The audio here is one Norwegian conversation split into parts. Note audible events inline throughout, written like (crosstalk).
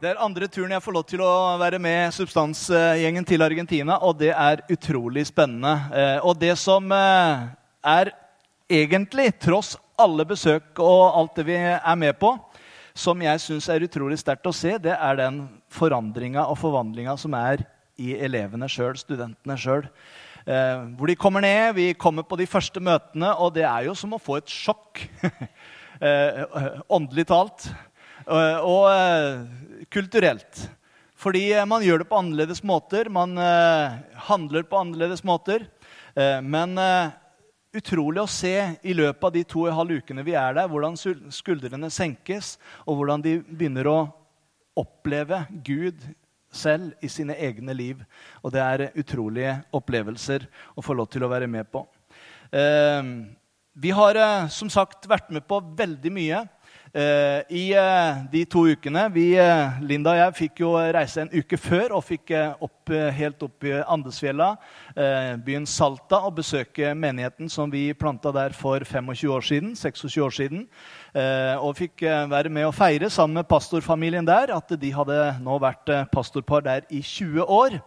Det er andre turen jeg får lov til å være med substansgjengen til Argentina, og det er utrolig spennende. Eh, og det som eh, er egentlig, tross alle besøk og alt det vi er med på, som jeg syns er utrolig sterkt å se, det er den forandringa og forvandlinga som er i elevene sjøl, studentene sjøl. Eh, hvor de kommer ned, vi kommer på de første møtene, og det er jo som å få et sjokk. (laughs) Åndelig talt. Og kulturelt. Fordi eh, man gjør det på annerledes måter, man eh, handler på annerledes måter. Eh, men eh, utrolig å se i løpet av de to og en halv ukene vi er der, hvordan skuldrene senkes, og hvordan de begynner å oppleve Gud selv i sine egne liv. Og det er utrolige opplevelser å få lov til å være med på. Eh, vi har eh, som sagt vært med på veldig mye. Eh, I eh, de to ukene vi, eh, Linda og jeg fikk jo reise en uke før og fikk opp, helt opp i Andesfjella, byen Salta, og besøke menigheten som vi planta der for 25 år siden. 26 år siden. Og fikk være med å feire sammen med pastorfamilien der at de hadde nå vært pastorpar der i 20 år.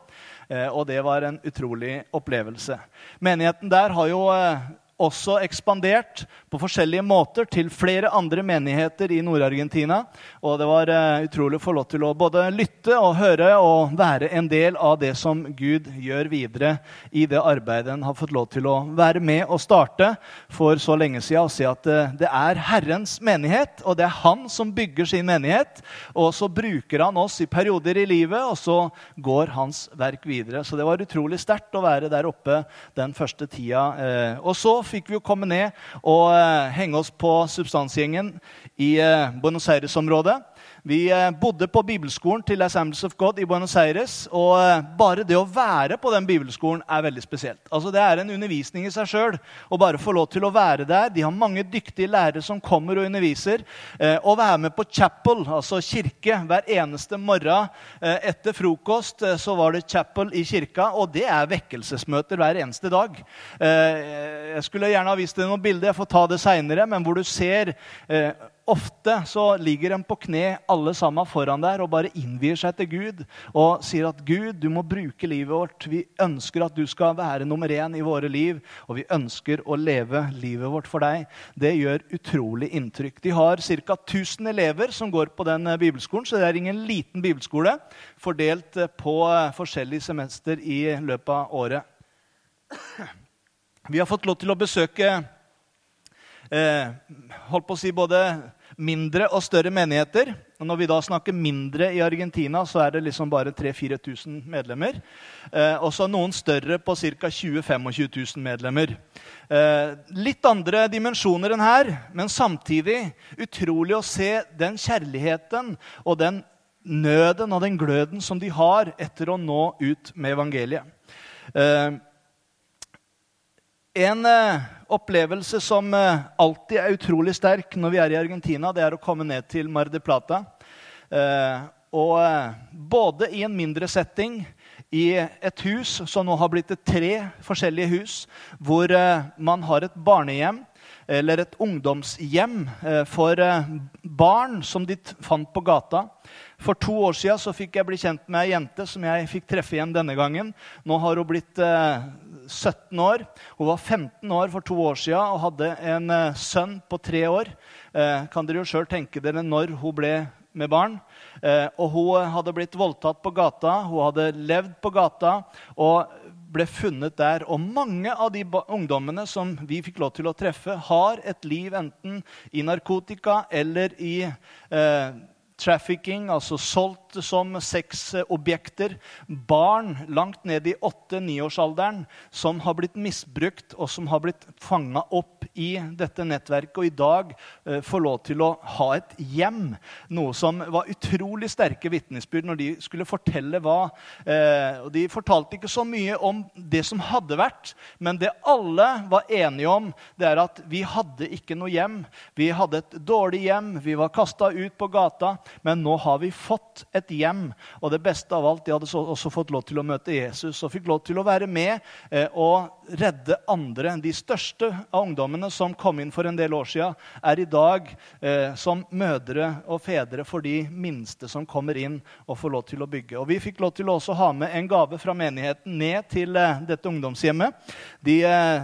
Og det var en utrolig opplevelse. Menigheten der har jo også ekspandert på forskjellige måter til flere andre menigheter i Nord-Argentina. Og det var uh, utrolig å få lov til å både lytte og høre og være en del av det som Gud gjør videre i det arbeidet en har fått lov til å være med og starte for så lenge siden. Og si at uh, det er Herrens menighet, og det er Han som bygger sin menighet. Og så bruker Han oss i perioder i livet, og så går Hans verk videre. Så det var utrolig sterkt å være der oppe den første tida. Uh, og så fikk vi jo komme ned og uh, henge oss på substansgjengen i uh, Buenos Aires-området. Vi eh, bodde på bibelskolen til Assemblies of God i Buenos Aires. Og bare det å være på den bibelskolen er veldig spesielt. Altså Det er en undervisning i seg sjøl å bare få lov til å være der. De har mange dyktige lærere som kommer og underviser. Å være med på chapel, altså kirke, hver eneste morgen etter frokost så var det chapel i kirka. Og det er vekkelsesmøter hver eneste dag. Jeg skulle gjerne ha vist deg noen bilder, jeg får ta det seinere, men hvor du ser eh, Ofte så ligger en på kne alle sammen foran der og bare innvier seg til Gud og sier at Gud, du må bruke livet vårt. Vi ønsker at du skal være nummer én i våre liv, og vi ønsker å leve livet vårt for deg. Det gjør utrolig inntrykk. De har ca. 1000 elever som går på den eh, bibelskolen, så det er ingen liten bibelskole fordelt eh, på eh, forskjellige semester i løpet av året. Vi har fått lov til å besøke holdt på å si både mindre og større menigheter. Og når vi da snakker mindre i Argentina, så er det liksom bare 3000-4000 medlemmer. Eh, og så noen større på ca. 20 000-25 000 medlemmer. Eh, litt andre dimensjoner enn her, men samtidig utrolig å se den kjærligheten og den nøden og den gløden som de har etter å nå ut med evangeliet. Eh, en eh, opplevelse som eh, alltid er utrolig sterk når vi er i Argentina, det er å komme ned til Mar de Plata. Eh, og både i en mindre setting, i et hus som nå har blitt tre forskjellige hus, hvor man har et barnehjem eller et ungdomshjem for barn som de fant på gata. For to år siden så fikk jeg bli kjent med ei jente som jeg fikk treffe igjen denne gangen. Nå har hun blitt 17 år. Hun var 15 år for to år siden og hadde en sønn på tre år. Kan dere jo sjøl tenke dere når hun ble med barn. Og hun hadde blitt voldtatt på gata, hun hadde levd på gata og ble funnet der. Og mange av de ungdommene som vi fikk lov til å treffe, har et liv enten i narkotika eller i trafficking, altså solgt som sexobjekter. Barn langt ned i åtte-niårsalderen som har blitt misbrukt, og som har blitt fanga opp i dette nettverket, og i dag eh, får lov til å ha et hjem. Noe som var utrolig sterke vitnesbyrd når de skulle fortelle hva eh, og De fortalte ikke så mye om det som hadde vært, men det alle var enige om, det er at vi hadde ikke noe hjem. Vi hadde et dårlig hjem, vi var kasta ut på gata. Men nå har vi fått et hjem. Og det beste av alt, de hadde også fått lov til å møte Jesus og fikk lov til å være med eh, og redde andre. De største av ungdommene som kom inn for en del år siden, er i dag eh, som mødre og fedre for de minste som kommer inn og får lov til å bygge. Og Vi fikk lov til å også ha med en gave fra menigheten ned til eh, dette ungdomshjemmet. De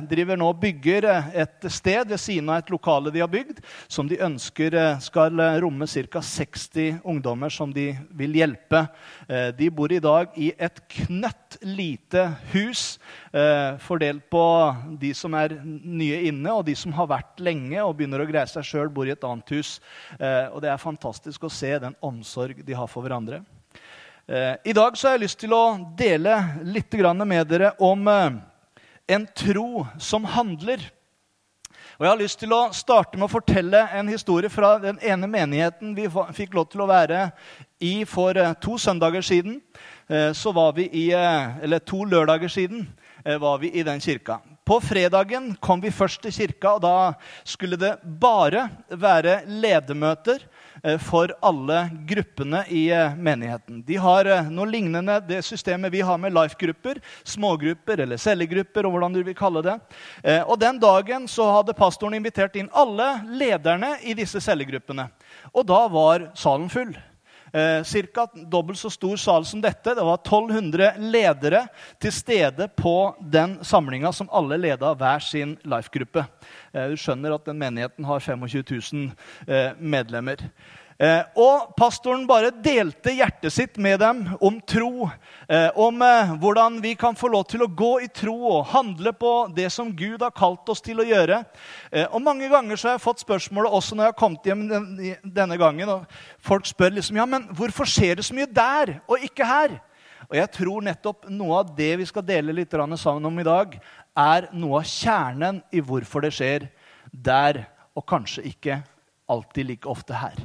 driver nå og bygger et sted ved siden av et lokale de har bygd, som de ønsker skal romme ca. 60 ungdommer som de vil hjelpe. Eh, de bor i dag i et knøtt lite hus eh, fordelt på de som er nye inne, og de som har vært lenge og begynner å greie seg sjøl, bor i et annet hus. Eh, og det er fantastisk å se den omsorg de har for hverandre. I dag så har jeg lyst til å dele litt med dere om en tro som handler. Og Jeg har lyst til å starte med å fortelle en historie fra den ene menigheten vi fikk lov til å være i for eh, to søndager siden. Eh, så var vi i, eh, eller To lørdager siden var vi i den kirka. På fredagen kom vi først til kirka, og da skulle det bare være ledemøter Eh, for alle gruppene i eh, menigheten. De har eh, noe lignende det systemet vi har med life-grupper, smågrupper eller cellegrupper. og hvordan du vil kalle det. Og Den dagen så hadde pastoren invitert inn alle lederne i disse cellegruppene. Og da var salen full. Eh, Ca. dobbelt så stor sal som dette. Det var 1200 ledere til stede på den samlinga som alle leda hver sin life-gruppe. Eh, du skjønner at den menigheten har 25 000 eh, medlemmer. Eh, og pastoren bare delte hjertet sitt med dem om tro. Om hvordan vi kan få lov til å gå i tro og handle på det som Gud har kalt oss til å gjøre. og Mange ganger så har jeg fått spørsmålet også når jeg har kommet hjem denne gangen. og Folk spør liksom, ja, men hvorfor skjer det så mye der og ikke her. Og jeg tror nettopp noe av det vi skal dele litt sammen om i dag, er noe av kjernen i hvorfor det skjer der, og kanskje ikke alltid like ofte her.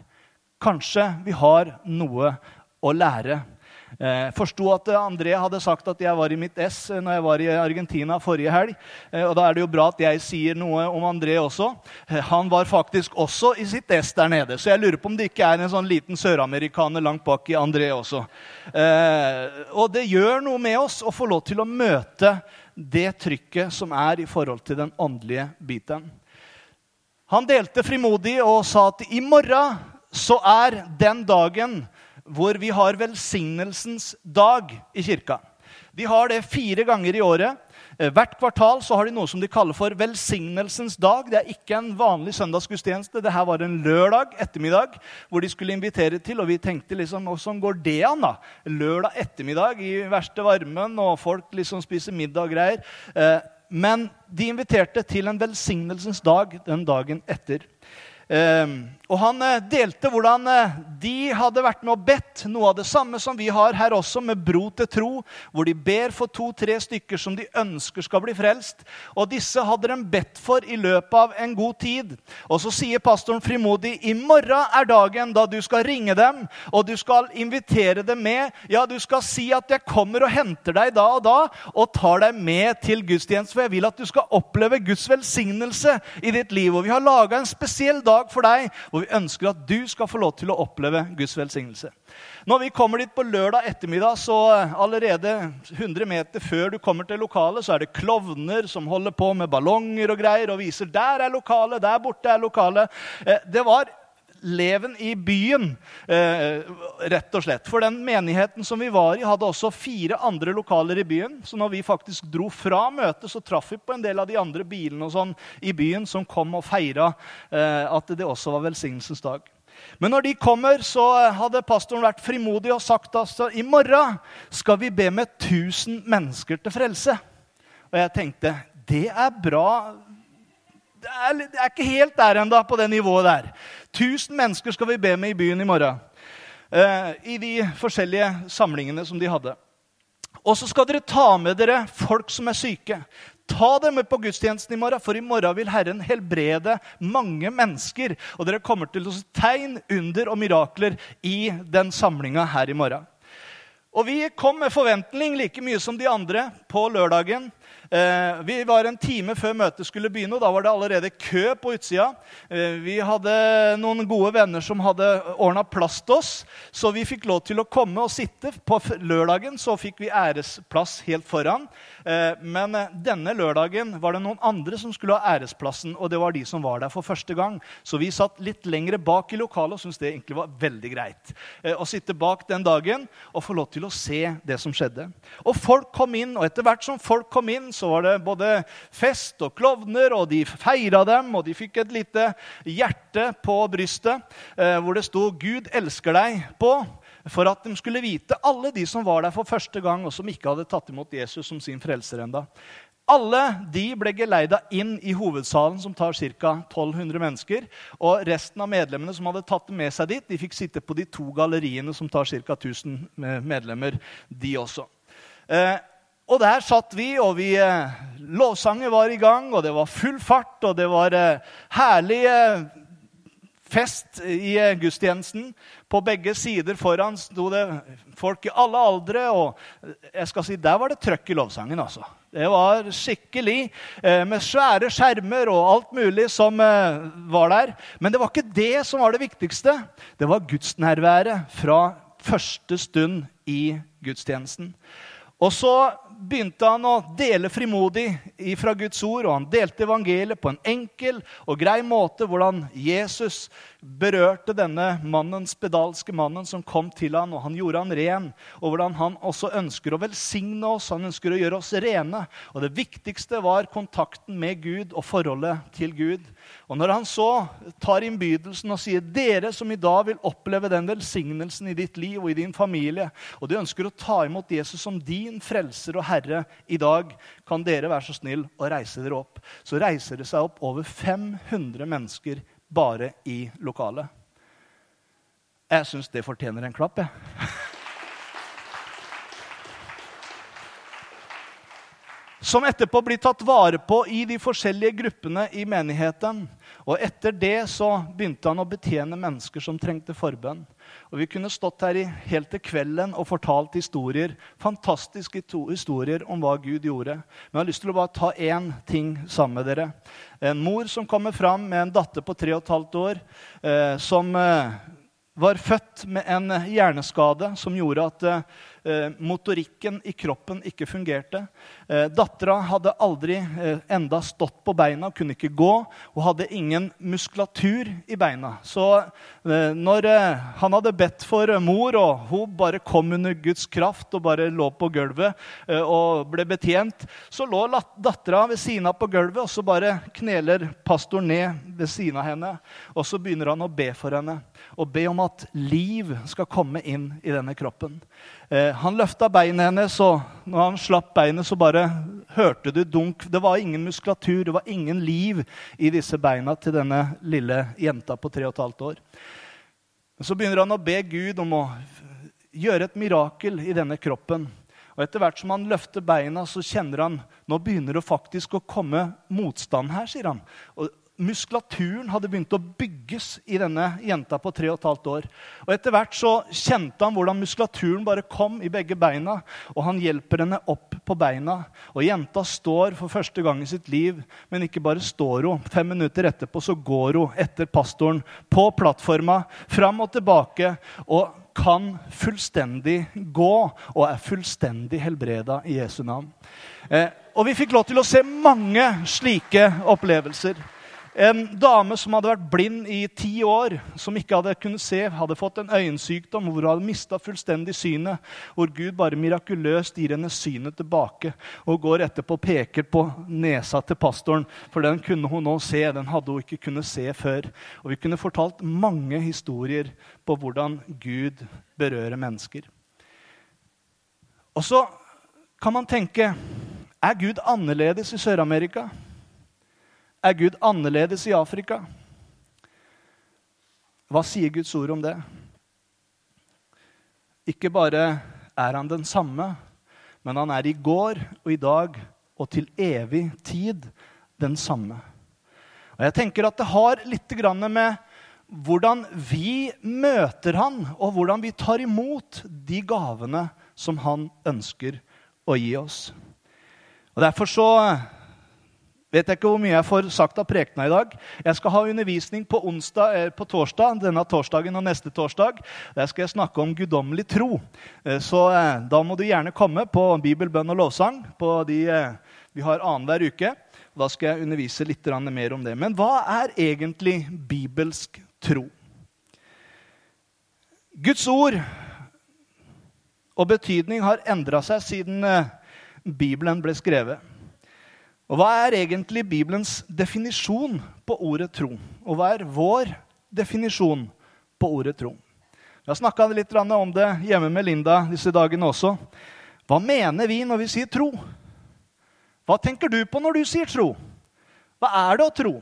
Kanskje vi har noe å lære. Eh, Forsto at André hadde sagt at jeg var i mitt ess eh, når jeg var i Argentina forrige helg. Eh, og Da er det jo bra at jeg sier noe om André også. Eh, han var faktisk også i sitt ess der nede. Så jeg lurer på om det ikke er en sånn liten søramerikaner langt bak i André også. Eh, og det gjør noe med oss å få lov til å møte det trykket som er i forhold til den åndelige biten. Han delte frimodig og sa at i morgen så er den dagen hvor vi har velsignelsens dag i kirka. De har det fire ganger i året. Eh, hvert kvartal så har de noe som de kaller for velsignelsens dag. Det er ikke en vanlig søndagsgudstjeneste. her var en lørdag ettermiddag hvor de skulle invitere til. Og vi tenkte liksom, åssen går det an? da? Lørdag ettermiddag i verste varmen, og folk liksom spiser middag og greier. Eh, men de inviterte til en velsignelsens dag den dagen etter. Ehm, og Han eh, delte hvordan eh, de hadde vært med og bedt noe av det samme som vi har her også, med bro til tro, hvor de ber for to-tre stykker som de ønsker skal bli frelst. Og Disse hadde de bedt for i løpet av en god tid. Og Så sier pastoren frimodig i morgen er dagen da du skal ringe dem og du skal invitere dem med. Ja, du skal si at 'jeg kommer og henter deg da og da' og tar deg med til gudstjeneste. For jeg vil at du skal oppleve Guds velsignelse i ditt liv. Og Vi har laga en spesiell dag dag for deg hvor vi ønsker at du skal få lov til å oppleve Guds velsignelse. Når vi kommer dit på lørdag ettermiddag, så eh, allerede 100 meter før du kommer til lokalet, så er det klovner som holder på med ballonger og greier og viser der er lokalet, der borte er lokalet. Eh, det var leven i byen, eh, rett og slett. For den menigheten som vi var i, hadde også fire andre lokaler i byen. Så når vi faktisk dro fra møtet, så traff vi på en del av de andre bilene og sånn i byen som kom og feira eh, at det også var velsignelsens dag. Men når de kommer, så hadde pastoren vært frimodig og sagt at altså, i morgen skal vi be med 1000 mennesker til frelse. Og jeg tenkte det er bra det er, det er ikke helt der ennå, på det nivået der. 1000 mennesker skal vi be med i byen i morgen. eh, i de forskjellige samlingene som de hadde. Og så skal dere ta med dere folk som er syke. Ta dem med på gudstjenesten i morgen, for i morgen vil Herren helbrede mange mennesker. Og dere kommer til å se tegn, under og mirakler i den samlinga her i morgen. Og vi kom med forventning like mye som de andre på lørdagen. Eh, vi var en time før møtet skulle begynne, og da var det allerede kø på utsida. Eh, vi hadde noen gode venner som hadde ordna plass til oss, så vi fikk lov til å komme og sitte. På lørdagen så fikk vi æresplass helt foran. Eh, men denne lørdagen var det noen andre som skulle ha æresplassen, og det var de som var der for første gang. Så vi satt litt lengre bak i lokalet og syntes det egentlig var veldig greit å sitte bak den dagen og få lov til å se det som skjedde. Og folk kom inn, og etter hvert som folk kom inn, så var det både fest og klovner, og de feira dem, og de fikk et lite hjerte på brystet eh, hvor det sto 'Gud elsker deg' på. For at de skulle vite, alle de som var der for første gang, og som ikke hadde tatt imot Jesus som sin frelser enda. Alle de ble geleida inn i hovedsalen, som tar ca. 1200 mennesker. Og resten av medlemmene som hadde tatt det med seg dit, de fikk sitte på de to galleriene som tar ca. 1000 medlemmer, de også. Eh, og der satt vi, og vi, eh, lovsangen var i gang, og det var full fart, og det var eh, herlige fest i gudstjenesten. På begge sider foran sto det folk i alle aldre, og jeg skal si, der var det trøkk i lovsangen. altså. Det var skikkelig, eh, med svære skjermer og alt mulig som eh, var der. Men det var ikke det som var det viktigste. Det var gudsnærværet fra første stund i gudstjenesten. Og så begynte han å dele frimodig fra Guds ord, og han delte evangeliet på en enkel og grei måte, hvordan Jesus berørte denne mannen, spedalske mannen som kom til han, og han gjorde han ren. Og hvordan han også ønsker å velsigne oss, han ønsker å gjøre oss rene. Og det viktigste var kontakten med Gud og forholdet til Gud. Og når han så tar innbydelsen og sier dere som i dag vil oppleve den velsignelsen i ditt liv og i din familie, og du ønsker å ta imot Jesus som din frelser og herre i dag, kan dere være så snill å reise dere opp. Så reiser det seg opp over 500 mennesker bare i lokalet. Jeg syns det fortjener en klapp, jeg. (laughs) Som etterpå blir tatt vare på i de forskjellige gruppene i menigheten. Og etter det så begynte han å betjene mennesker som trengte forbønn. Og Vi kunne stått her i, helt til kvelden og fortalt historier, fantastiske historier om hva Gud gjorde. Men jeg har lyst til å bare ta én ting sammen med dere. En mor som kommer fram med en datter på tre og et halvt år, eh, som eh, var født med en hjerneskade som gjorde at eh, motorikken i kroppen ikke fungerte. Eh, Dattera hadde aldri eh, enda stått på beina, kunne ikke gå. Hun hadde ingen muskulatur i beina. Så eh, når eh, han hadde bedt for mor, og hun bare kom under Guds kraft og bare lå på gulvet eh, og ble betjent, så lå dattera ved siden av på gulvet, og så bare kneler pastoren ned ved siden av henne. Og så begynner han å be for henne og be om at liv skal komme inn i denne kroppen. Eh, han løfta beinet hennes, og når han slapp beinet, så bare hørte du dunk. Det var ingen muskulatur, det var ingen liv i disse beina til denne lille jenta på tre og et halvt år. Så begynner han å be Gud om å gjøre et mirakel i denne kroppen. Og Etter hvert som han løfter beina, så kjenner han nå begynner det faktisk å komme motstand her. sier han. Og muskulaturen hadde begynt å bygges i denne jenta på tre og et halvt år. Og Etter hvert så kjente han hvordan muskulaturen bare kom i begge beina. Og han hjelper henne opp på beina. Og jenta står for første gang i sitt liv. Men ikke bare står hun. Fem minutter etterpå så går hun etter pastoren på plattforma, fram og tilbake. og kan fullstendig gå og er fullstendig helbreda i Jesu navn. Eh, og vi fikk lov til å se mange slike opplevelser. En dame som hadde vært blind i ti år, som ikke hadde kunnet se, hadde fått en øyensykdom hvor hun hadde mista fullstendig synet. Hvor Gud bare mirakuløst gir henne synet tilbake og går etterpå og peker på nesa til pastoren. For den kunne hun nå se. Den hadde hun ikke kunnet se før. Og vi kunne fortalt mange historier på hvordan Gud berører mennesker. Og så kan man tenke er Gud annerledes i Sør-Amerika? Er Gud annerledes i Afrika? Hva sier Guds ord om det? ikke bare er han den samme, men han er i går og i dag og til evig tid den samme. Og jeg tenker at det har litt med hvordan vi møter han, og hvordan vi tar imot de gavene som han ønsker å gi oss. Og Derfor så vet jeg ikke hvor mye jeg får sagt av prekena i dag. Jeg skal ha undervisning på, onsdag, eh, på torsdag, denne torsdagen og neste torsdag. Der skal jeg snakke om guddommelig tro. Eh, så eh, da må du gjerne komme på Bibel, bønn og lovsang. på de Vi har annenhver uke. Da skal jeg undervise litt mer om det. Men hva er egentlig bibelsk tro? Guds ord og betydning har endra seg siden Bibelen ble skrevet. Og Hva er egentlig Bibelens definisjon på ordet tro? Og hva er vår definisjon på ordet tro? Vi har snakka litt om det hjemme med Linda disse dagene også. Hva mener vi når vi sier tro? Hva tenker du på når du sier tro? Hva er det å tro?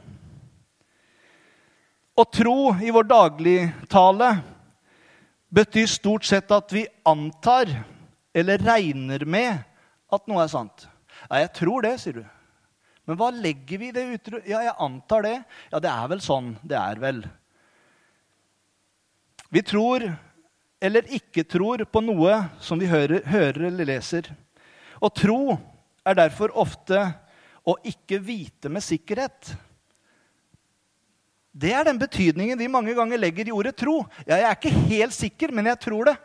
Å tro i vår dagligtale betyr stort sett at vi antar eller regner med at noe er sant. Ja, jeg tror det, sier du. Men hva legger vi i det uttrykket? Ja, jeg antar det. Ja, det er vel sånn det er, vel. Vi tror eller ikke tror på noe som vi hører, hører eller leser. Å tro er derfor ofte å ikke vite med sikkerhet. Det er den betydningen vi mange ganger legger i ordet tro. Ja, jeg er ikke helt sikker, men jeg tror det.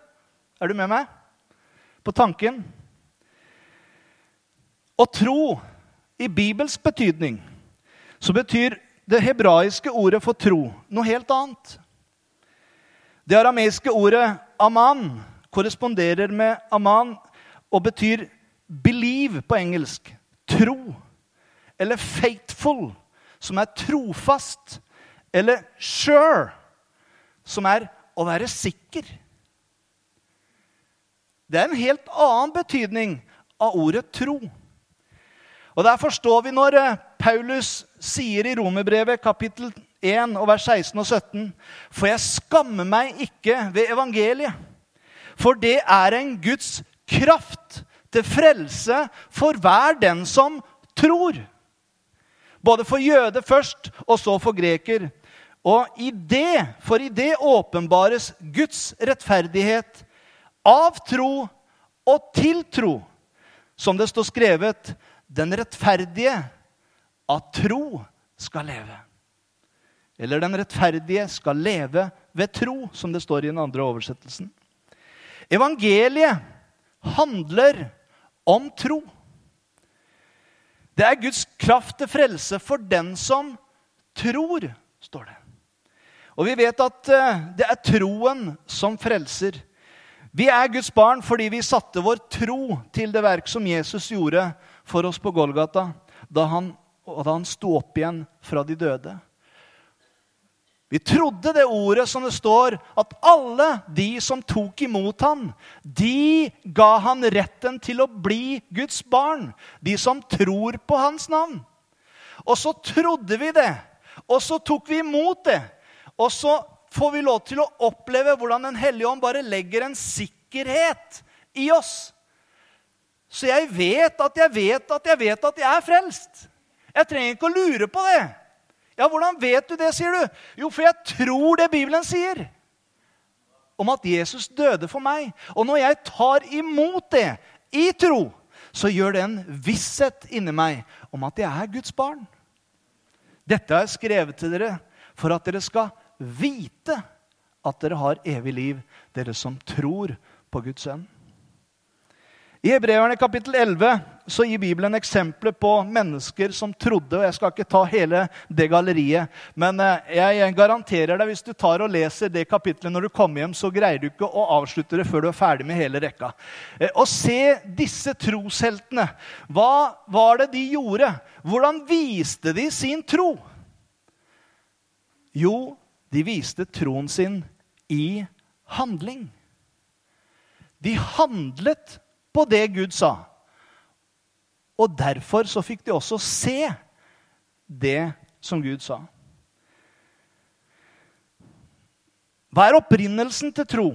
Er du med meg på tanken? Å tro i Bibels betydning så betyr det hebraiske ordet for tro noe helt annet. Det arameiske ordet aman korresponderer med aman og betyr believe på engelsk. Tro. Eller faithful, som er trofast. Eller sure, som er å være sikker. Det er en helt annen betydning av ordet tro. Og Der forstår vi når eh, Paulus sier i Romerbrevet kapittel 1 og vers 16 og 17.: For jeg skammer meg ikke ved evangeliet, for det er en Guds kraft til frelse for hver den som tror. Både for jøde først, og så for greker. Og i det, for i det åpenbares Guds rettferdighet av tro og til tro, som det står skrevet den rettferdige av tro skal leve. Eller den rettferdige skal leve ved tro, som det står i den andre oversettelsen. Evangeliet handler om tro. Det er Guds kraft til frelse for den som tror, står det. Og vi vet at eh, det er troen som frelser. Vi er Guds barn fordi vi satte vår tro til det verk som Jesus gjorde for oss på Golgata da han, da han sto opp igjen fra de døde. Vi trodde det ordet som det står, at alle de som tok imot ham, de ga han retten til å bli Guds barn. De som tror på hans navn. Og så trodde vi det, og så tok vi imot det. Og så får vi lov til å oppleve hvordan Den hellige ånd bare legger en sikkerhet i oss så jeg vet at jeg vet at jeg vet at jeg er frelst. Jeg trenger ikke å lure på det. Ja, Hvordan vet du det, sier du? Jo, for jeg tror det Bibelen sier. Om at Jesus døde for meg. Og når jeg tar imot det i tro, så gjør det en visshet inni meg om at jeg er Guds barn. Dette har jeg skrevet til dere for at dere skal vite at dere har evig liv, dere som tror på Guds sønn. I Hebreerne kapittel 11 så gir Bibelen eksempler på mennesker som trodde. og Jeg skal ikke ta hele det galleriet, men eh, jeg garanterer deg hvis du tar og leser det kapittelet når du kommer hjem, så greier du ikke å avslutte det før du er ferdig med hele rekka. Og eh, se disse trosheltene. Hva var det de gjorde? Hvordan viste de sin tro? Jo, de viste troen sin i handling. De handlet på det Gud sa. Og derfor så fikk de også se det som Gud sa. Hva er opprinnelsen til tro?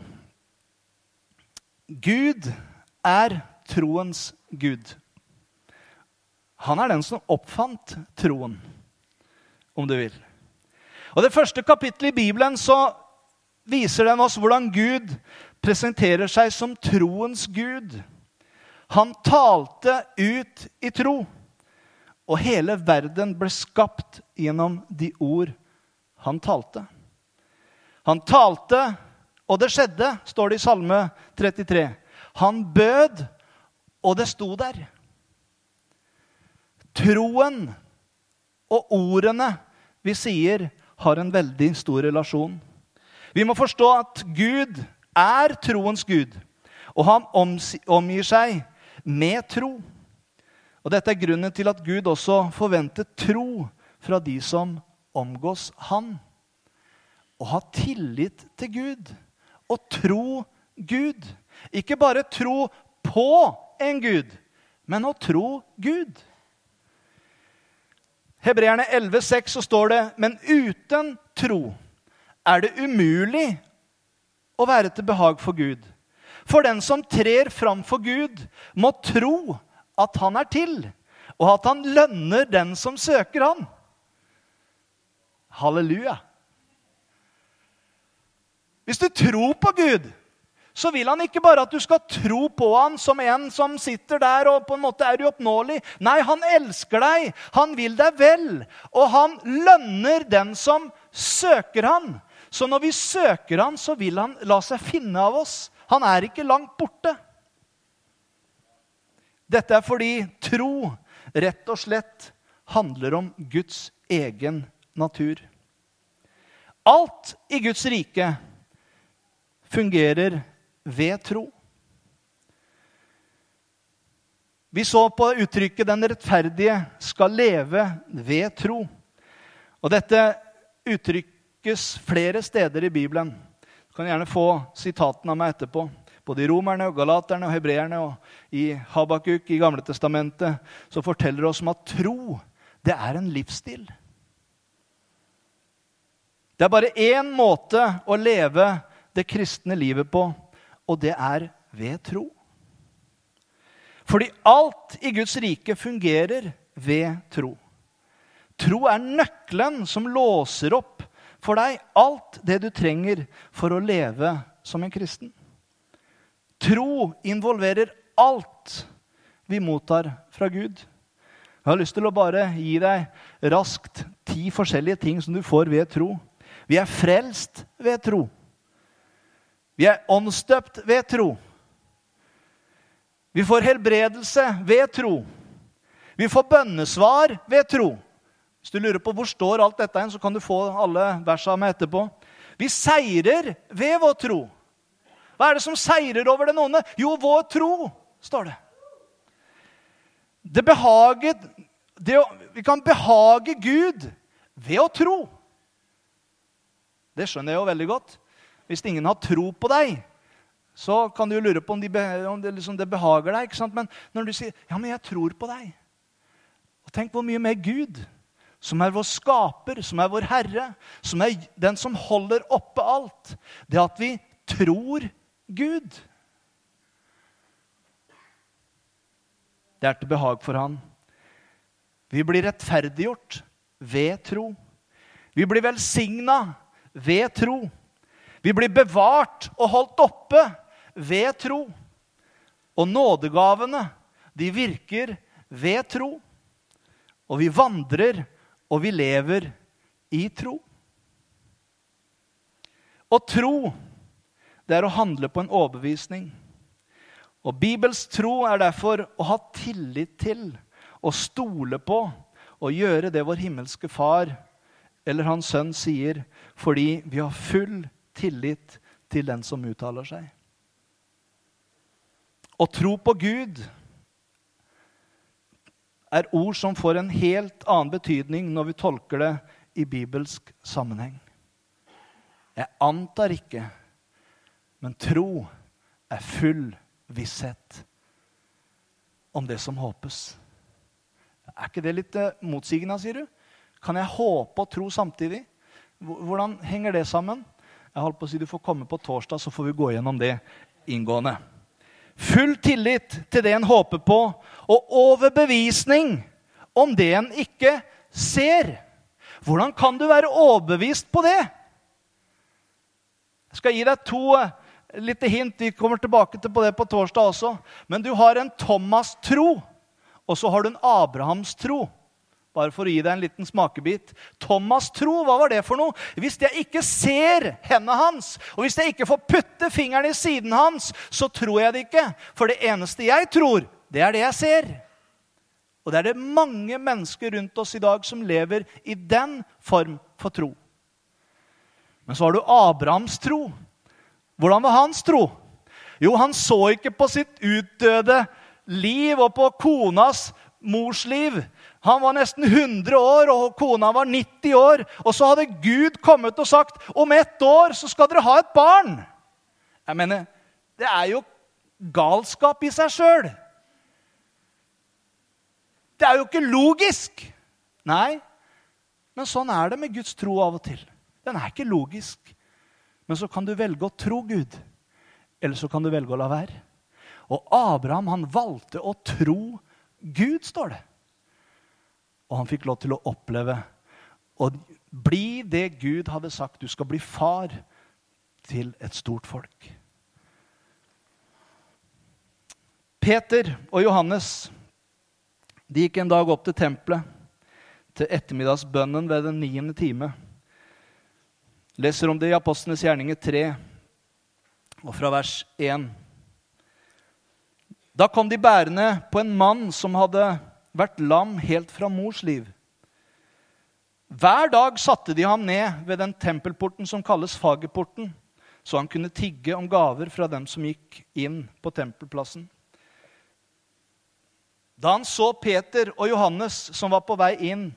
Gud er troens gud. Han er den som oppfant troen, om du vil. Og Det første kapittelet i Bibelen så viser den oss hvordan Gud presenterer seg som troens gud. Han talte ut i tro, og hele verden ble skapt gjennom de ord han talte. Han talte, og det skjedde, står det i Salme 33. Han bød, og det sto der. Troen og ordene vi sier, har en veldig stor relasjon. Vi må forstå at Gud er troens gud, og han omgir seg med tro. Og Dette er grunnen til at Gud også forventer tro fra de som omgås Han. Å ha tillit til Gud og tro Gud. Ikke bare tro på en Gud, men å tro Gud. Hebreerne 11,6 så står det men uten tro er det umulig å være til behag for Gud. For den som trer fram for Gud, må tro at han er til, og at han lønner den som søker han. Halleluja. Hvis du tror på Gud, så vil han ikke bare at du skal tro på han som en som sitter der og på en måte er uoppnåelig. Nei, han elsker deg. Han vil deg vel. Og han lønner den som søker han. Så når vi søker han, så vil han la seg finne av oss. Han er ikke langt borte. Dette er fordi tro rett og slett handler om Guds egen natur. Alt i Guds rike fungerer ved tro. Vi så på uttrykket 'den rettferdige skal leve ved tro'. Og Dette uttrykkes flere steder i Bibelen. Du kan gjerne få sitatene av meg etterpå. Både i Romerne, og Galaterne og Hebreerne og i Habakuk i Gamle Testamentet så forteller det oss om at tro det er en livsstil. Det er bare én måte å leve det kristne livet på, og det er ved tro. Fordi alt i Guds rike fungerer ved tro. Tro er nøkkelen som låser opp for deg alt det du trenger for å leve som en kristen. Tro involverer alt vi mottar fra Gud. Jeg har lyst til å bare gi deg raskt ti forskjellige ting som du får ved tro. Vi er frelst ved tro. Vi er åndsdøpt ved tro. Vi får helbredelse ved tro. Vi får bønnesvar ved tro. Hvis du lurer på hvor står alt dette, så kan du få alle versene med etterpå. Vi seirer ved vår tro. Hva er det som seirer over den onde? Jo, vår tro, står det. Det behaget, det vi kan behage Gud ved å tro. Det skjønner jeg jo veldig godt. Hvis ingen har tro på deg, så kan du jo lure på om, de, om det, liksom, det, behager deg. Men når du sier 'Ja, men jeg tror på deg' og Tenk hvor mye mer Gud, som er vår skaper, som er vår Herre, som er den som holder oppe alt, det at vi tror Gud Det er til behag for Han. Vi blir rettferdiggjort ved tro. Vi blir velsigna ved tro. Vi blir bevart og holdt oppe ved tro. Og nådegavene, de virker ved tro. Og vi vandrer, og vi lever i tro. Å tro, det er å handle på en overbevisning. Og Bibels tro er derfor å ha tillit til, å stole på og gjøre det vår himmelske Far eller Hans Sønn sier, fordi vi har full tillit til den som uttaler seg. Å tro på Gud er ord som får en helt annen betydning når vi tolker det i bibelsk sammenheng. Jeg antar ikke, men tro er full visshet om det som håpes. Er ikke det litt eh, motsigende, sier du? Kan jeg håpe og tro samtidig? Hvordan henger det sammen? Jeg holdt på å si Du får komme på torsdag, så får vi gå gjennom det inngående. Full tillit til det en håper på, og overbevisning om det en ikke ser. Hvordan kan du være overbevist på det? Jeg skal gi deg to eh, lite hint. Vi kommer tilbake til det på torsdag også. Men du har en Thomas-tro, og så har du en Abrahams-tro. Bare for å gi deg en liten smakebit. Thomas tro, hva var det for noe? Hvis jeg ikke ser hendene hans, og hvis jeg ikke får putte fingeren i siden hans, så tror jeg det ikke. For det eneste jeg tror, det er det jeg ser. Og det er det mange mennesker rundt oss i dag som lever i den form for tro. Men så har du Abrahams tro. Hvordan var hans tro? Jo, han så ikke på sitt utdøde liv og på konas mors liv. Han var nesten 100 år, og kona var 90 år. Og så hadde Gud kommet og sagt om ett år så skal dere ha et barn. Jeg mener, Det er jo galskap i seg sjøl. Det er jo ikke logisk. Nei, men sånn er det med Guds tro av og til. Den er ikke logisk. Men så kan du velge å tro Gud, eller så kan du velge å la være. Og Abraham han valgte å tro Gud, står det. Og han fikk lov til å oppleve å bli det Gud hadde sagt. Du skal bli far til et stort folk. Peter og Johannes de gikk en dag opp til tempelet til ettermiddagsbønnen ved den niende time. Leser om det i Apostlenes gjerninger 3 og fra vers 1. Da kom de bærende på en mann som hadde vært lam helt fra mors liv. Hver dag satte de ham ned ved den tempelporten som kalles Fagerporten, så han kunne tigge om gaver fra dem som gikk inn på tempelplassen. Da han så Peter og Johannes som var på vei inn,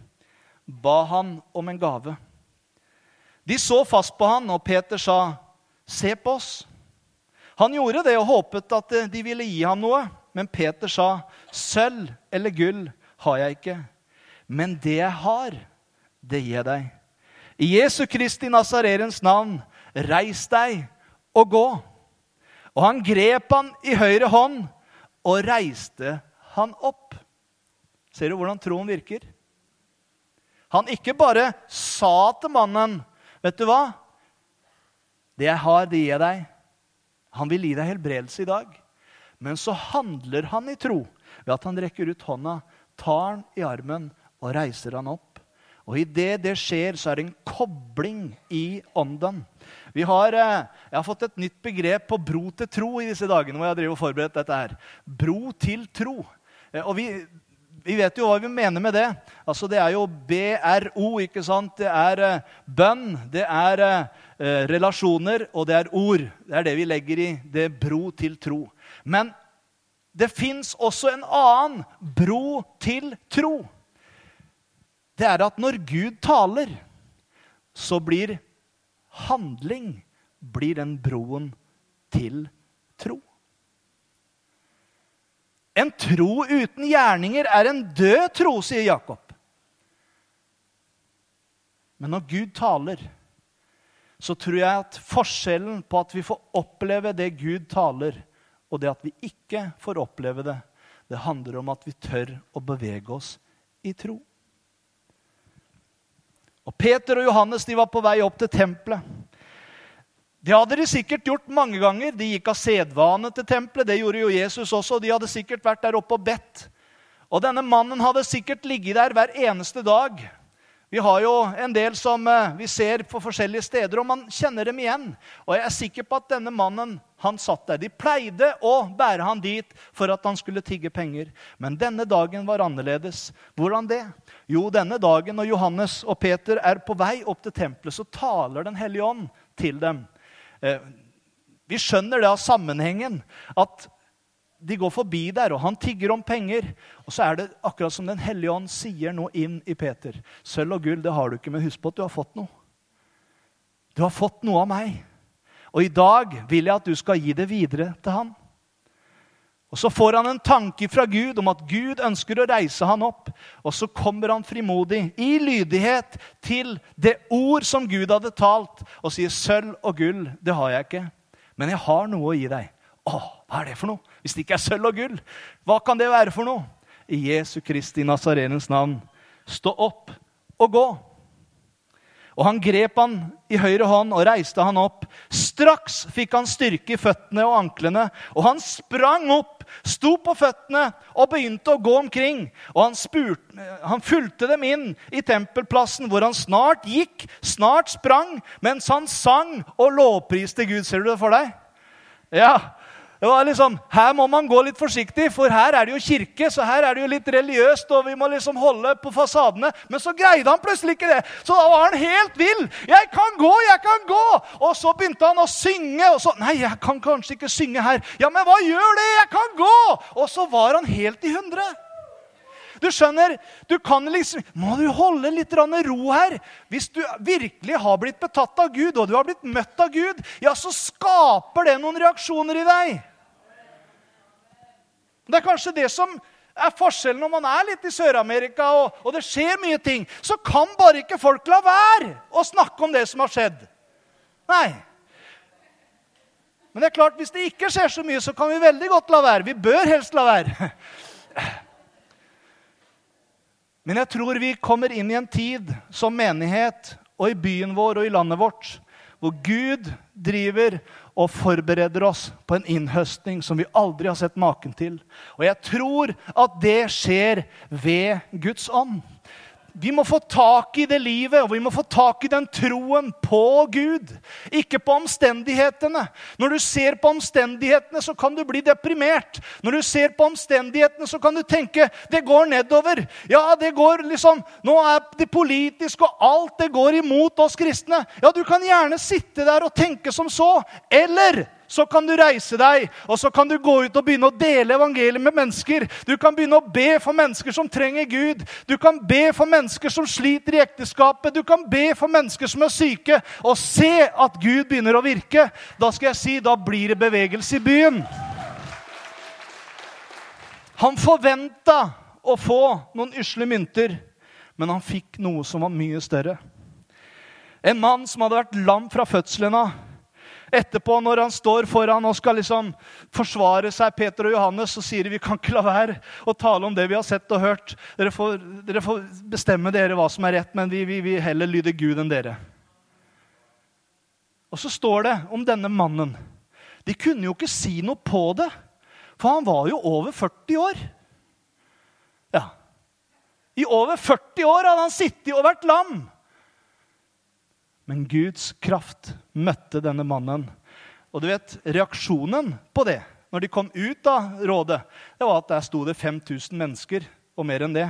ba han om en gave. De så fast på han, og Peter sa, 'Se på oss.' Han gjorde det og håpet at de ville gi ham noe. Men Peter sa, 'Sølv eller gull har jeg ikke, men det jeg har, det gir deg.' I Jesu Kristi Nazarerens navn, reis deg og gå. Og han grep han i høyre hånd og reiste han opp. Ser du hvordan troen virker? Han ikke bare sa til mannen, 'Vet du hva? Det jeg har, det gir jeg deg.' Han vil gi deg helbredelse i dag. Men så handler han i tro ved at han rekker ut hånda, tar han i armen og reiser han opp. Og idet det skjer, så er det en kobling i ånden. Har, eh, jeg har fått et nytt begrep på bro til tro i disse dagene. hvor jeg driver og forberedt dette her. Bro til tro. Eh, og vi, vi, vet jo hva vi mener med det. Altså, Det er jo BRO. ikke sant? Det er eh, bønn, det er relasjoner, og det er ord. Det er det vi legger i det bro til tro. Men det fins også en annen bro til tro. Det er at når Gud taler, så blir handling blir den broen til tro. En tro uten gjerninger er en død tro, sier Jakob. Men når Gud taler, så tror jeg at forskjellen på at vi får oppleve det Gud taler, og det at vi ikke får oppleve det, det handler om at vi tør å bevege oss i tro. Og Peter og Johannes de var på vei opp til tempelet. Det hadde de sikkert gjort mange ganger. De gikk av sedvane til tempelet. Det gjorde jo Jesus også. De hadde sikkert vært der oppe og bedt. Og denne mannen hadde sikkert ligget der hver eneste dag vi har jo en del som eh, vi ser på forskjellige steder, og man kjenner dem igjen. Og jeg er sikker på at denne mannen han satt der. De pleide å bære han dit for at han skulle tigge penger. Men denne dagen var annerledes. Hvordan det? Jo, denne dagen når Johannes og Peter er på vei opp til tempelet, så taler Den hellige ånd til dem. Eh, vi skjønner det av sammenhengen. At de går forbi der, og han tigger om penger. Og så er det akkurat som Den hellige ånd sier noe inn i Peter. Sølv og gull, det har du ikke, men husk på at du har fått noe. Du har fått noe av meg. Og i dag vil jeg at du skal gi det videre til han. Og Så får han en tanke fra Gud om at Gud ønsker å reise han opp. Og så kommer han frimodig, i lydighet, til det ord som Gud hadde talt, og sier, 'Sølv og gull, det har jeg ikke, men jeg har noe å gi deg.' Å, Hva er det for noe? Hvis det ikke er sølv og gull, hva kan det være for noe? I Jesu Kristi Nazarenens navn, stå opp og gå. Og han grep han i høyre hånd og reiste han opp. Straks fikk han styrke i føttene og anklene, og han sprang opp, sto på føttene og begynte å gå omkring. Og han, spurte, han fulgte dem inn i tempelplassen, hvor han snart gikk, snart sprang, mens han sang og lovpriste Gud. Ser du det for deg? Ja, det var liksom, Her må man gå litt forsiktig, for her er det jo kirke, så her er det jo litt religiøst, og vi må liksom holde på fasadene. Men så greide han plutselig ikke det. Så da var han helt vill. 'Jeg kan gå, jeg kan gå!' Og så begynte han å synge. Og så 'Nei, jeg kan kanskje ikke synge her.' 'Ja, men hva gjør det? Jeg kan gå!' Og så var han helt i hundre. Du skjønner, du kan liksom, Må du holde litt ro her? Hvis du virkelig har blitt betatt av Gud, og du har blitt møtt av Gud, ja, så skaper det noen reaksjoner i deg. Det er kanskje det som er forskjellen når man er litt i Sør-Amerika og, og, det skjer mye ting. Så kan bare ikke folk la være å snakke om det som har skjedd. Nei. Men det er klart, hvis det ikke skjer så mye, så kan vi veldig godt la være. Vi bør helst la være. Men jeg tror vi kommer inn i en tid som menighet og i byen vår og i landet vårt hvor Gud driver og forbereder oss på en innhøstning som vi aldri har sett maken til. Og jeg tror at det skjer ved Guds ånd. Vi må få tak i det livet og vi må få tak i den troen på Gud. Ikke på omstendighetene. Når du ser på omstendighetene, så kan du bli deprimert. Når du ser på omstendighetene, så kan du tenke det går nedover. Ja, det går liksom, Nå er det politisk, og alt det går imot oss kristne. Ja, du kan gjerne sitte der og tenke som så. Eller så kan du reise deg og så kan du gå ut og begynne å dele evangeliet med mennesker. Du kan begynne å be for mennesker som trenger Gud. Du kan be for mennesker som sliter i ekteskapet. Du kan be for mennesker som er syke, og se at Gud begynner å virke. Da skal jeg si, da blir det bevegelse i byen. Han forventa å få noen usle mynter, men han fikk noe som var mye større. En mann som hadde vært lam fra fødselen av Etterpå, når han står foran og skal liksom forsvare seg, Peter og Johannes, så sier de vi kan ikke la være å tale om det vi har sett og hørt. Dere får, dere får bestemme dere hva som er rett, men vi vil heller lyde Gud enn dere. Og så står det om denne mannen. De kunne jo ikke si noe på det, for han var jo over 40 år. Ja. I over 40 år hadde han sittet og vært lam. Men Guds kraft møtte denne mannen. Og du vet, reaksjonen på det når de kom ut av rådet, det var at der sto det 5000 mennesker, og mer enn det.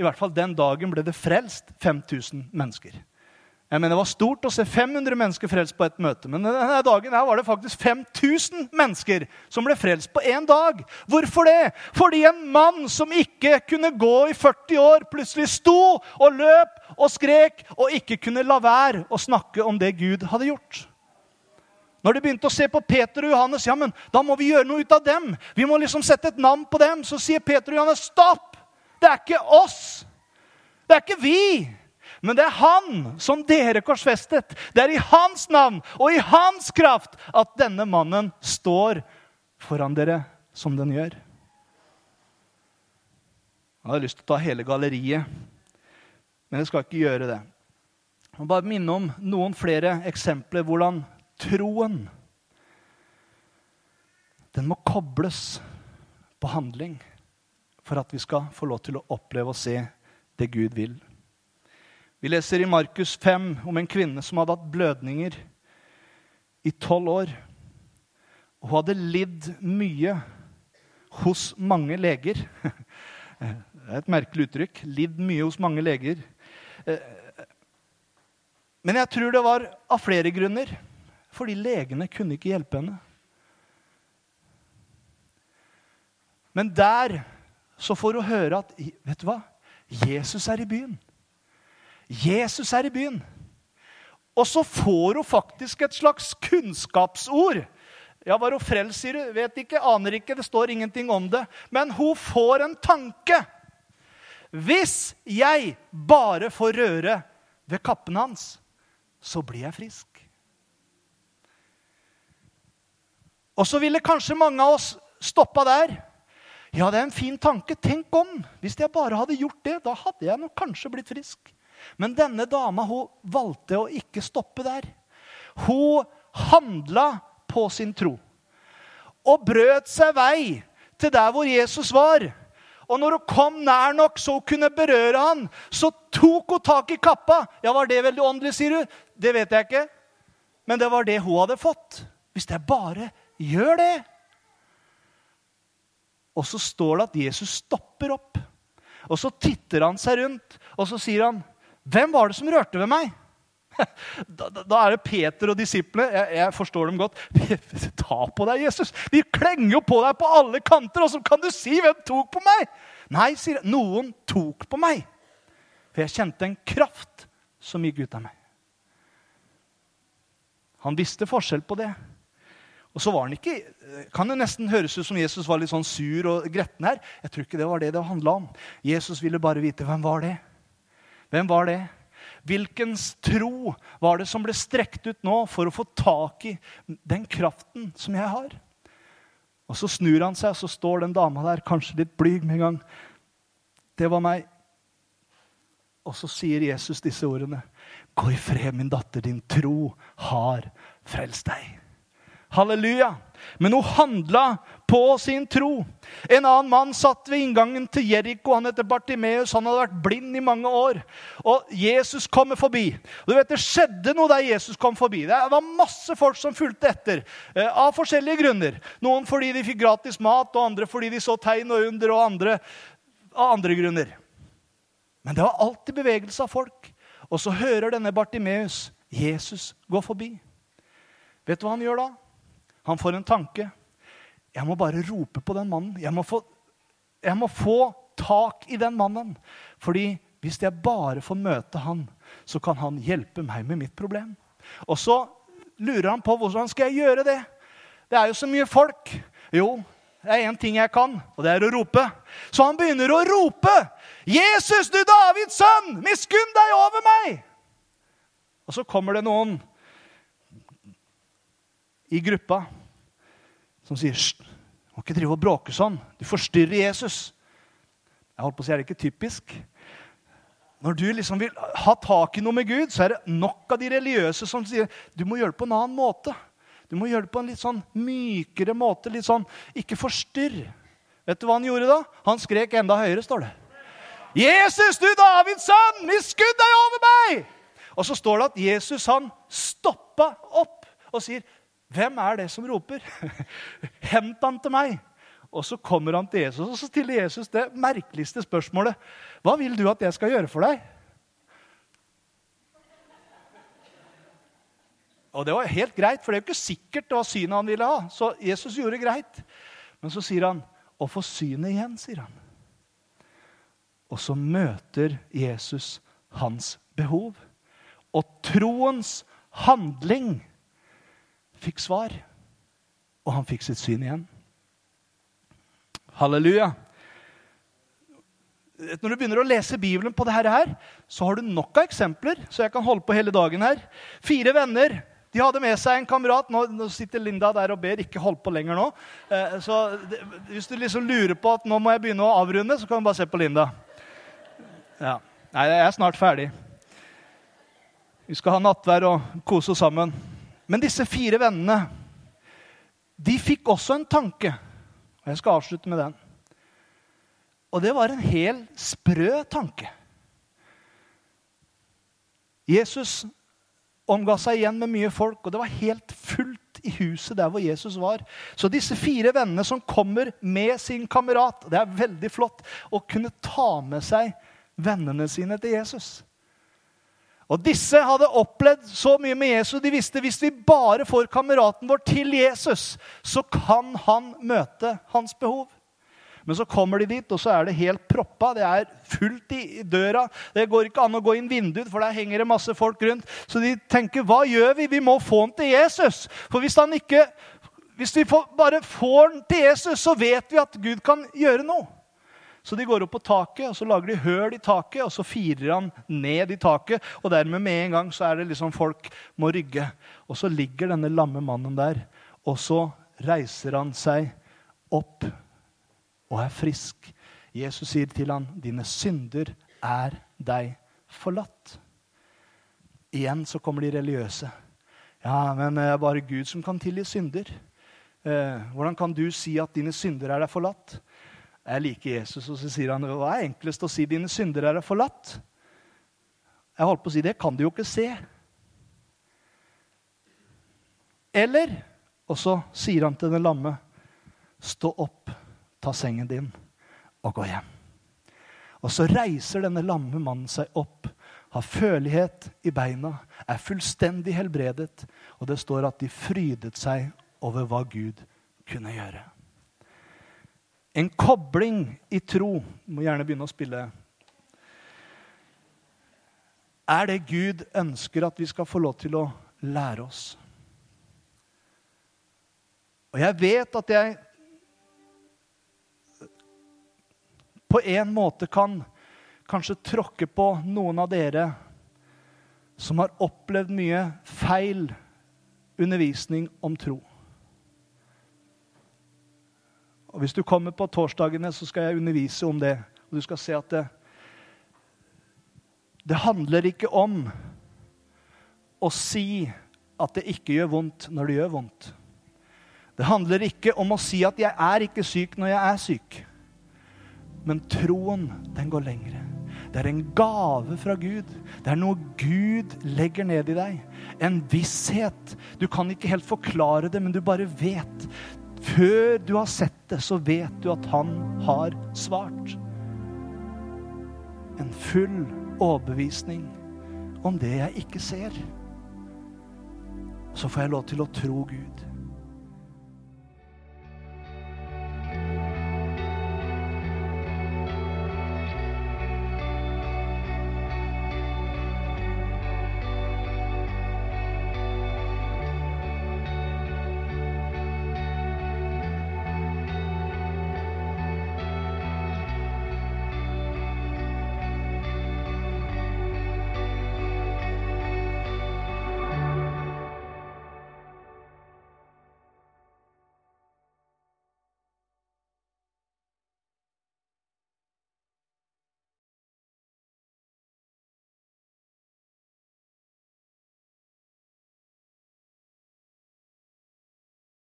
I hvert fall den dagen ble det frelst 5000 mennesker. Jeg mener, Det var stort å se 500 mennesker frelst på et møte, men denne dagen her var det faktisk 5000 mennesker som ble frelst på én dag. Hvorfor det? Fordi en mann som ikke kunne gå i 40 år, plutselig sto og løp og skrek og ikke kunne la være å snakke om det Gud hadde gjort. Når de begynte å se på Peter og Johannes, ja, men da må vi gjøre noe ut av dem. Vi må liksom sette et navn på dem. Så sier Peter og Johannes, stopp! Det er ikke oss. Det er ikke vi. Men det er han som dere korsfestet. Det er i hans navn og i hans kraft at denne mannen står foran dere som den gjør. Jeg hadde lyst til å ta hele galleriet, men jeg skal ikke gjøre det. Jeg bare minne om noen flere eksempler hvordan troen den må kobles på handling for at vi skal få lov til å oppleve og se det Gud vil. Vi leser i Markus 5 om en kvinne som hadde hatt blødninger i tolv år. Hun hadde lidd mye hos mange leger. (laughs) Det er et merkelig uttrykk. Lidd mye hos mange leger. Men jeg tror det var av flere grunner. Fordi legene kunne ikke hjelpe henne. Men der så får hun høre at vet du hva? Jesus er i byen. Jesus er i byen. Og så får hun faktisk et slags kunnskapsord. Ja, Var hun frelst, sier du? Vet ikke, aner ikke. Det står ingenting om det. Men hun får en tanke. Hvis jeg bare får røre ved kappen hans, så blir jeg frisk. Og så ville kanskje mange av oss stoppa der. Ja, det er en fin tanke. Tenk om! Hvis jeg bare hadde gjort det, da hadde jeg nok kanskje blitt frisk. Men denne dama hun valgte å ikke stoppe der. Hun handla på sin tro. Og brøt seg vei til der hvor Jesus var. Og når hun kom nær nok så hun kunne berøre han, så tok hun tak i kappa. Ja, Var det veldig åndelig, sier du? Det vet jeg ikke. Men det var det hun hadde fått. Hvis jeg bare gjør det. Og så står det at Jesus stopper opp. Og så titter han seg rundt, og så sier han, 'Hvem var det som rørte ved meg?' (laughs) Da, da, er det Peter og disiplene. Jeg, jeg, forstår dem godt. (laughs) Ta på deg, Jesus! De klenger jo på deg på alle kanter! Og så kan du si 'Hvem tok på meg?' Nei, sier jeg. Noen tok på meg. For jeg kjente en kraft som gikk ut av meg. Han visste forskjell på det. Og så var han ikke, kan det nesten høres ut som Jesus var litt sånn sur og gretten her. Jeg tror ikke det var det det handla om. Jesus ville bare vite hvem var det Hvem var det? Hvilkens tro var det som ble strekt ut nå for å få tak i den kraften som jeg har? Og Så snur han seg, og så står den dama der, kanskje litt blyg med en gang. Det var meg. Og så sier Jesus disse ordene. Gå i fred, min datter. Din tro har frelst deg. Halleluja. Men hun handla på sin tro. En annen mann satt ved inngangen til Jeriko. Han heter Bartimeus. Han hadde vært blind i mange år. Og Jesus kommer forbi. Og du vet, Det skjedde noe der Jesus kom forbi. Det var masse folk som fulgte etter. Eh, av forskjellige grunner. Noen fordi de fikk gratis mat, og andre fordi de så tegn og under, og andre av andre grunner. Men det var alltid bevegelse av folk. Og så hører denne Bartimeus Jesus gå forbi. Vet du hva han gjør da? Han får en tanke. Jeg må bare rope på den mannen. Jeg må få, jeg må få tak i den mannen. Fordi hvis jeg bare får møte han, så kan han hjelpe meg med mitt problem. Og så lurer han på hvordan skal jeg gjøre det. Det er jo så mye folk. Jo, det er én ting jeg kan, og det er å rope. Så han begynner å rope. 'Jesus, du Davids sønn, miskunn deg over meg!' Og så kommer det noen i gruppa som sier du må ikke drive og bråke sånn. Du forstyrrer Jesus. Jeg holdt på å si, Er det ikke typisk? Når du liksom vil ha tak i noe med Gud, så er det nok av de religiøse som sier du må gjøre det på en annen måte. Du må gjøre det på en litt sånn mykere måte. litt sånn, Ikke forstyrr. Vet du hva han gjorde da? Han skrek enda høyere, står det. Jesus, du Davids sønn, miskunn deg over meg! Og så står det at Jesus han stoppa opp og sier, 'Hvem er det som roper?' (laughs) 'Hent han til meg.' Og så kommer han til Jesus, og så stiller Jesus det merkeligste spørsmålet. 'Hva vil du at jeg skal gjøre for deg?' Og det var helt greit, for det er jo ikke sikkert det var synet han ville ha. Så Jesus gjorde greit. Men så sier han, 'Å få synet igjen', sier han. Og så møter Jesus hans behov. Og troens handling fikk svar, og han fikk sitt syn igjen. Halleluja. Når du begynner å lese Bibelen på dette her, så har du nok av eksempler. Så jeg kan holde på hele dagen her. Fire venner de hadde med seg en kamerat. Nå, sitter Linda der og ber. Ikke hold på lenger nå. Eh, så Hvis du liksom lurer på at nå må jeg begynne å avrunde, så kan du bare se på Linda. Ja. Nei, jeg er snart ferdig. Vi skal ha nattvær og kose oss sammen. Men disse fire vennene de fikk også en tanke. Og jeg skal avslutte med den. Og det var en hel sprø tanke. Jesus omga seg igjen med mye folk, og det var helt fullt i huset der hvor Jesus var. Så disse fire vennene som kommer med sin kamerat Det er veldig flott å kunne ta med seg vennene sine til Jesus. Og Disse hadde opplevd så mye med Jesus. De visste hvis vi bare får kameraten vår til Jesus, så kan han møte hans behov. Men så kommer de dit, og så er det helt proppa. Det er fullt i døra. Det går ikke an å gå inn vinduet, for der henger det masse folk rundt. Så de tenker, hva gjør vi? Vi må få ham til Jesus. For hvis, ikke, hvis vi bare får ham til Jesus, så vet vi at Gud kan gjøre noe. Så de går opp på taket og så lager de høl i taket, og så firer han ned i taket. Og dermed med en gang så er det liksom folk må rygge. Og så ligger denne lamme mannen der. Og så reiser han seg opp og er frisk. Jesus sier til han, 'Dine synder er deg forlatt'. Igjen så kommer de religiøse. Ja, men det er bare Gud som kan tilgi synder. Eh, hvordan kan du si at dine synder er deg forlatt? Jeg liker Jesus, og så sier han hva er enklest å si dine syndere er forlatt? Jeg holdt på å si det kan du jo ikke se. Eller Og så sier han til den lamme, stå opp, ta sengen din og gå hjem. Og så reiser denne lamme mannen seg opp, har følighet i beina, er fullstendig helbredet, og det står at de frydet seg over hva Gud kunne gjøre. En kobling i tro må gjerne begynne å spille er det Gud ønsker at vi skal få lov til å lære oss. Og jeg vet at jeg på en måte kan kanskje tråkke på noen av dere som har opplevd mye feil undervisning om tro. Og Hvis du kommer på torsdagene, så skal jeg undervise om det. Og du skal se at det, det handler ikke om å si at det ikke gjør vondt når det gjør vondt. Det handler ikke om å si at 'jeg er ikke syk når jeg er syk'. Men troen, den går lengre. Det er en gave fra Gud. Det er noe Gud legger ned i deg. En visshet. Du kan ikke helt forklare det, men du bare vet. Før du har sett det, så vet du at han har svart. En full overbevisning om det jeg ikke ser. Så får jeg lov til å tro Gud.